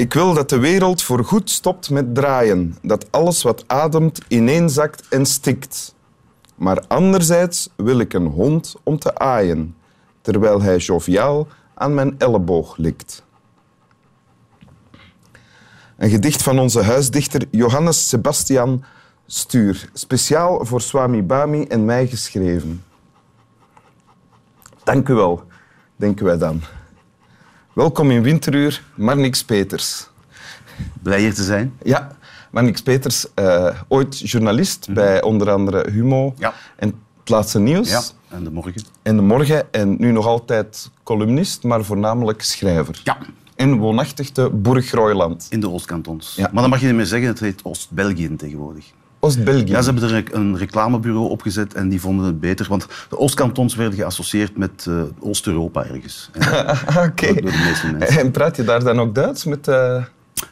Ik wil dat de wereld voorgoed stopt met draaien, dat alles wat ademt ineenzakt en stikt. Maar anderzijds wil ik een hond om te aaien, terwijl hij joviaal aan mijn elleboog likt. Een gedicht van onze huisdichter Johannes Sebastian Stuur, speciaal voor Swami Bami en mij geschreven. Dank u wel, denken wij dan. Welkom in Winteruur, Marnix Peters. Blij hier te zijn. Ja, Marnix Peters, uh, ooit journalist mm -hmm. bij onder andere Humo ja. en het laatste nieuws. Ja, en de morgen. En de morgen. En nu nog altijd columnist, maar voornamelijk schrijver. Ja. En woonachtig te. In de Oostkantons. Ja. Maar dan mag je niet meer zeggen, het heet Oost-België tegenwoordig. Oost-België? Ja, ze hebben er een reclamebureau opgezet en die vonden het beter. Want de Oostkantons werden geassocieerd met uh, Oost-Europa ergens. Oké. Okay. Door de meeste mensen. En praat je daar dan ook Duits met, uh,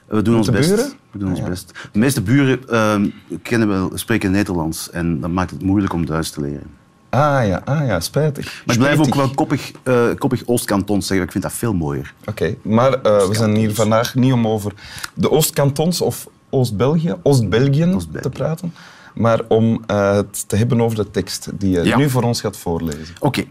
we doen ons de best. buren? We doen ons best. De meeste buren uh, kennen wel, spreken Nederlands en dat maakt het moeilijk om Duits te leren. Ah ja, ah, ja spijtig. Maar ik blijf ook wel koppig, uh, koppig Oostkantons zeggen. Ik vind dat veel mooier. Oké, okay. maar uh, we zijn hier vandaag niet om over de Oostkantons of Oost-België, Oost-België Oost te praten, maar om uh, het te hebben over de tekst die je Ja. nu voor ons gaat voorlezen. Oké.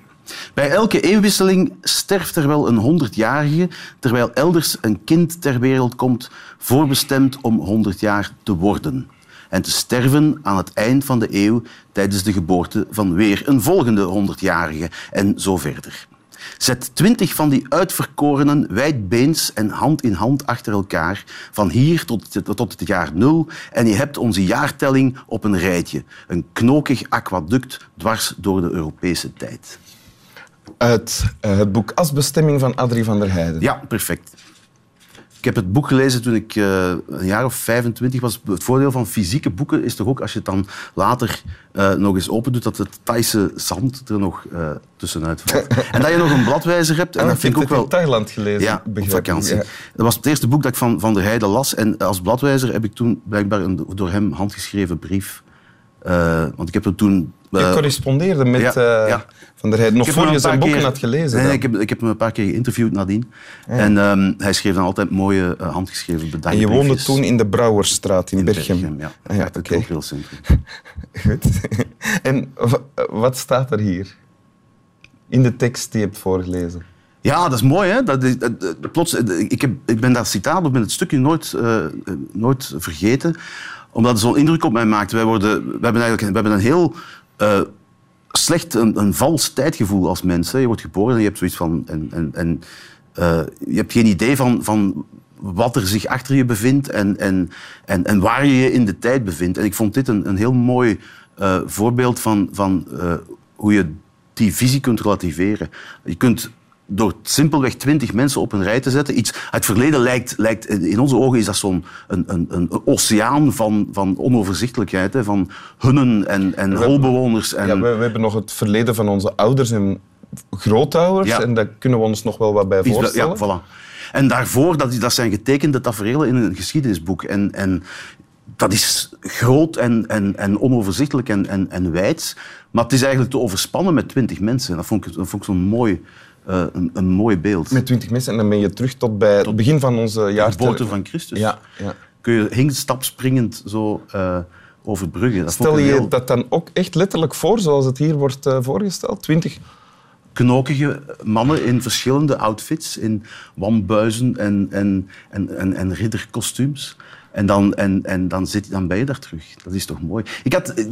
Bij elke eeuwwisseling sterft er wel een honderdjarige, terwijl elders een kind ter wereld komt, voorbestemd om honderd jaar te worden. En te sterven aan het eind van de eeuw tijdens de geboorte van weer een volgende honderdjarige en zo verder. Zet twintig van die uitverkorenen wijdbeens en hand in hand achter elkaar, van hier tot, tot het jaar nul, en je hebt onze jaartelling op een rijtje. Een knokig aquaduct dwars door de Europese tijd. Uit uh, het boek Asbestemming van Adrie van der Heijden. Ja, perfect. Ik heb het boek gelezen toen ik uh, een jaar of 25 was. Het voordeel van fysieke boeken is toch ook, als je het dan later uh, nog eens opendoet, dat het Thaise zand er nog uh, tussenuit valt. en dat je nog een bladwijzer hebt. En Ah, dat vind ik ook wel... in Thailand gelezen. Ja, op vakantie. Ja. Dat was het eerste boek dat ik van Van der Heijden las. En als bladwijzer heb ik toen blijkbaar een door hem handgeschreven brief... Want ik heb er toen... Je correspondeerde met ja, ja. Van der Heijden, nog Ik voor je zijn boeken keer- had gelezen. Nee, ik, heb, ik heb hem een paar keer geïnterviewd nadien. En um, hij schreef dan altijd mooie uh, handgeschreven en bedankbriefjes. je woonde toen in de Brouwersstraat in, in Berchem. Berchem. Ja, Ah, ja, het oké. cultureel centrum. Goed. en wa- wat staat er hier? In de tekst die je hebt voorgelezen. Ja, dat is mooi, hè? Dat is, dat- dat- plots, ik, heb, ik ben dat citaat, of ben het stukje nooit, uh, nooit vergeten, omdat het zo'n indruk op mij maakt. Wij, worden, we hebben eigenlijk we hebben een heel uh, slecht, een, een vals tijdgevoel als mensen. Je wordt geboren en je hebt zoiets van... En, en, en, uh, je hebt geen idee van, van wat er zich achter je bevindt en, en, en, en waar je je in de tijd bevindt. En ik vond dit een, een heel mooi uh, voorbeeld van, van hoe je die visie kunt relativeren. Je kunt door simpelweg twintig mensen op een rij te zetten. Iets het verleden lijkt, lijkt in onze ogen is dat zo'n een, een, een oceaan van, van onoverzichtelijkheid. Hè, van hunnen en, en holbewoners. En, Ja, we, we hebben nog het verleden van onze ouders en grootouders. Ja. En daar kunnen we ons nog wel wat bij voorstellen. Ja, voilà. En daarvoor, dat, dat zijn getekende tafereelen in een geschiedenisboek. En, en dat is groot en, en, en onoverzichtelijk en, en, en wijd. Maar het is eigenlijk te overspannen met twintig mensen. Dat vond ik, dat vond ik zo'n mooi, uh, een, een mooi beeld. Met twintig mensen en dan ben je terug tot bij het begin van onze de jaar. geboorte van Christus. Ja, ja. Kun je hingstapspringend zo uh, overbruggen. Dat Stel je heel dat dan ook echt letterlijk voor, zoals het hier wordt uh, voorgesteld? Twintig knokige mannen in verschillende outfits, in wambuizen en, en, en, en, en ridderkostuums. En dan, en, en dan, zit, dan ben je daar terug. Dat is toch mooi. Ik had eh,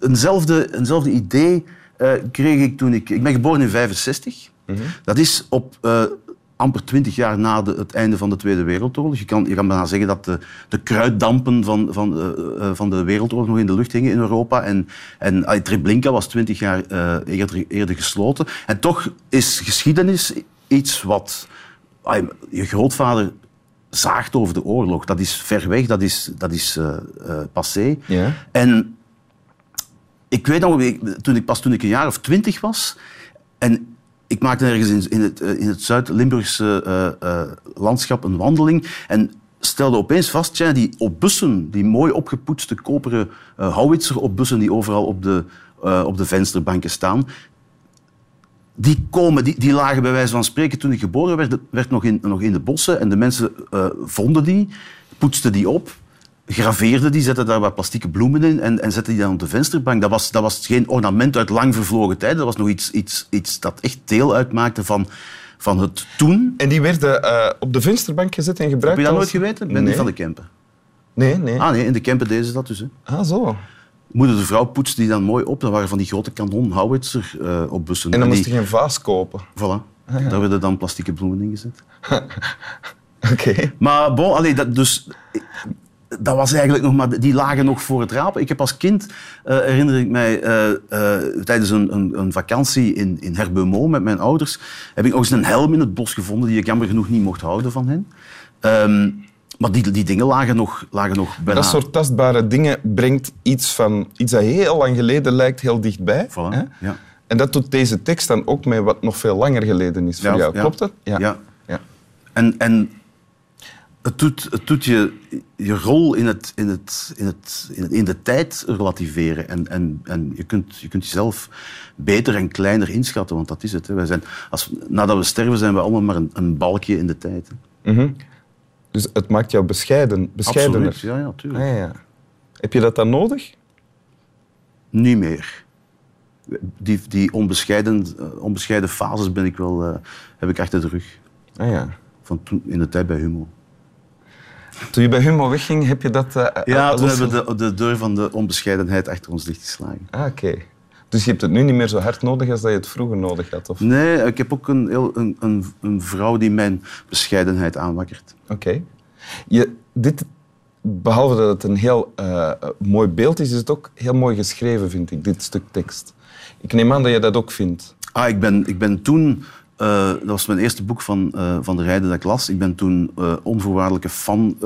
eenzelfde, eenzelfde idee uh, kreeg ik toen ik... Ik ben geboren in 65. Mhm. Dat is op uh, amper twintig jaar na de, het einde van de Tweede Wereldoorlog. Je kan, je kan bijna zeggen dat de, de kruiddampen van, van, uh, uh, van de Wereldoorlog nog in de lucht hingen in Europa. En, en uh, Treblinka was twintig jaar uh, eerder, eerder gesloten. En toch is geschiedenis iets wat uh, je grootvader zaagt over de oorlog. Dat is ver weg, dat is, dat is passé. Ja. En ik weet nog, toen ik, pas toen ik een jaar of twintig was... En ik maakte ergens in, het, in het Zuid-Limburgse uh, uh, landschap een wandeling en stelde opeens vast, ja, die op bussen, die mooi opgepoetste koperen uh, houwitser op bussen die overal op de, op de vensterbanken staan, die komen, die, die lagen bij wijze van spreken toen ik geboren werd, werd nog, in, nog in de bossen. En de mensen eh, vonden die, poetsten die op, graveerden die, zetten daar wat plastieke bloemen in en, en zetten die dan op de vensterbank. Dat was, dat was geen ornament uit lang vervlogen tijd. Dat was nog iets, iets, iets dat echt deel uitmaakte van, van het toen. En die werden eh, op de vensterbank gezet en gebruikt Heb je dat nooit geweten? Ik ben nee. niet van de Kempen. Nee, nee. Ah nee, in de Kempen deden ze dat dus. Hè. Ah, zo. Moeder de vrouw poetste die dan mooi op. Dat waren van die grote kanon-howitzer eh, op bussen. En dan moest je een vaas kopen. Voilà. Daar werden dan plastieke bloemen in gezet. Oké. Maar bon, allee, dat, dus, dat was eigenlijk nog maar... Die lagen nog voor het rapen. Ik heb als kind, eh, herinner ik mij, eh, eh, tijdens een, een, een vakantie in, in Herbeumont met mijn ouders, heb ik nog eens een helm in het bos gevonden die ik jammer genoeg niet mocht houden van hen. Ehm, maar die, die dingen lagen nog, lagen nog bijna... Dat soort tastbare dingen brengt iets van iets dat heel lang geleden lijkt heel dichtbij. Voilà, hè? ja. En dat doet deze tekst dan ook met wat nog veel langer geleden is voor Ja, jou. ja. Klopt dat? Ja. ja. En, en het doet, het doet je, je rol in, het, in, het, in, het, in, de tijd relativeren. En, en, en je, kunt, je kunt jezelf beter en kleiner inschatten, want dat is het. Hè. Wij zijn, als, nadat we sterven zijn we allemaal maar een, een balkje in de tijd. Hè. Mhm. Dus het maakt jou bescheiden, bescheidener. Absoluut, ja, ja, tuurlijk. Ah, ja. Heb je dat dan nodig? Niet meer. Die, die onbescheiden, eh, onbescheiden fases ben ik wel, eh, heb ik achter de rug. Ah, ja. Van toen, in de tijd bij Humo. Toen je bij Humo wegging, heb je dat... eh, Ja, eh, toen hebben we de, de deur van de onbescheidenheid achter ons dichtgeslagen. Ah, oké. Dus je hebt het nu niet meer zo hard nodig als dat je het vroeger nodig had? Of... Nee, ik heb ook een, heel, een, een, een vrouw die mijn bescheidenheid aanwakkert. Oké. Je, dit, behalve dat het een heel eh, mooi beeld is, is het ook heel mooi geschreven, vind ik, dit stuk tekst. Ik neem aan dat je dat ook vindt. Ah, ik ben, ik ben toen... eh, dat was mijn eerste boek van, eh, van de rijden dat ik las. Ik ben toen eh, onvoorwaardelijke fan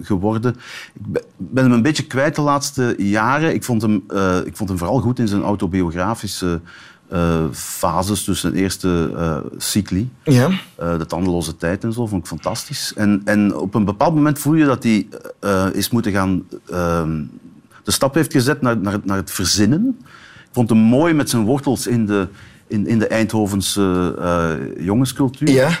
geworden. Ik ben, hem een beetje kwijt de laatste jaren. Ik vond hem, ik vond hem vooral goed in zijn autobiografische fases. Dus zijn eerste cycli. Ja. De tandeloze tijd en zo, vond ik fantastisch. En, en op een bepaald moment voel je dat hij is moeten gaan... ehm, de stap heeft gezet naar, naar, naar het verzinnen. Ik vond hem mooi met zijn wortels in de, in, in de Eindhovense eh, jongenscultuur. Ja.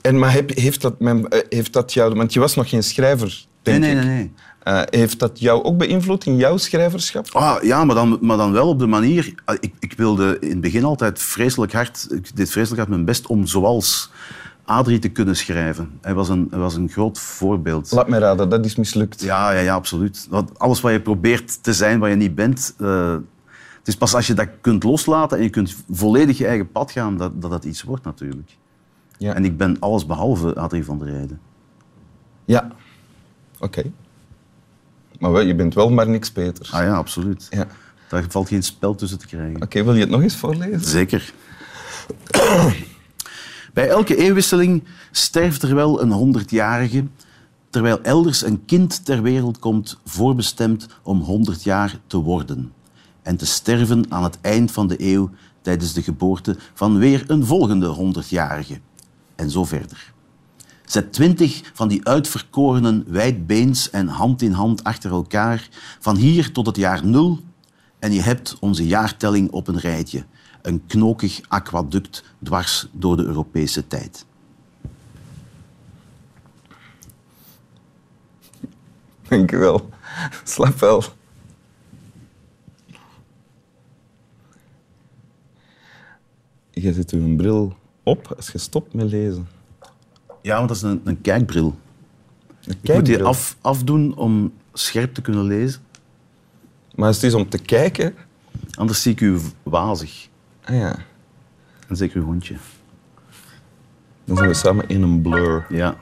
En, maar heb, heeft, dat, eh, heeft dat jou... Want je was nog geen schrijver, nee, denk nee, ik. nee. nee. Eh, heeft dat jou ook beïnvloed in jouw schrijverschap? Ah, ja, maar dan, maar dan wel op de manier... ah, Ik, ik wilde in het begin altijd vreselijk hard... Ik deed vreselijk hard mijn best om zoals Adrie te kunnen schrijven. Hij was een, hij was een groot voorbeeld. Laat me raden, dat is mislukt. Ja, ja, ja absoluut. Want alles wat je probeert te zijn wat je niet bent... het is pas als je dat kunt loslaten en je kunt volledig je eigen pad gaan, dat dat, dat iets wordt natuurlijk. Ja. En ik ben alles behalve Adrie van der Rijden. Ja. Oké. Maar wel, je bent wel maar niks beters. Ah ja, absoluut. Ja. Daar valt geen spel tussen te krijgen. Oké, wil je het nog eens voorlezen? Zeker. Bij elke eeuwwisseling sterft er wel een honderdjarige, terwijl elders een kind ter wereld komt voorbestemd om honderd jaar te worden en te sterven aan het eind van de eeuw tijdens de geboorte van weer een volgende honderdjarige. En zo verder. Zet twintig van die uitverkorenen wijdbeens en hand in hand achter elkaar, van hier tot het jaar nul, en je hebt onze jaartelling op een rijtje. Een knokig aquaduct dwars door de Europese tijd. Dank je wel. Slap wel. Je zet je een bril op als je stopt met lezen. Ja, want dat is een, een kijkbril. Een Je moet die kijkbril. af, afdoen om scherp te kunnen lezen. Maar als het is om te kijken... Anders zie ik u wazig. Ah ja, En zeker uw hondje. dan zijn we samen in een blur. Ja.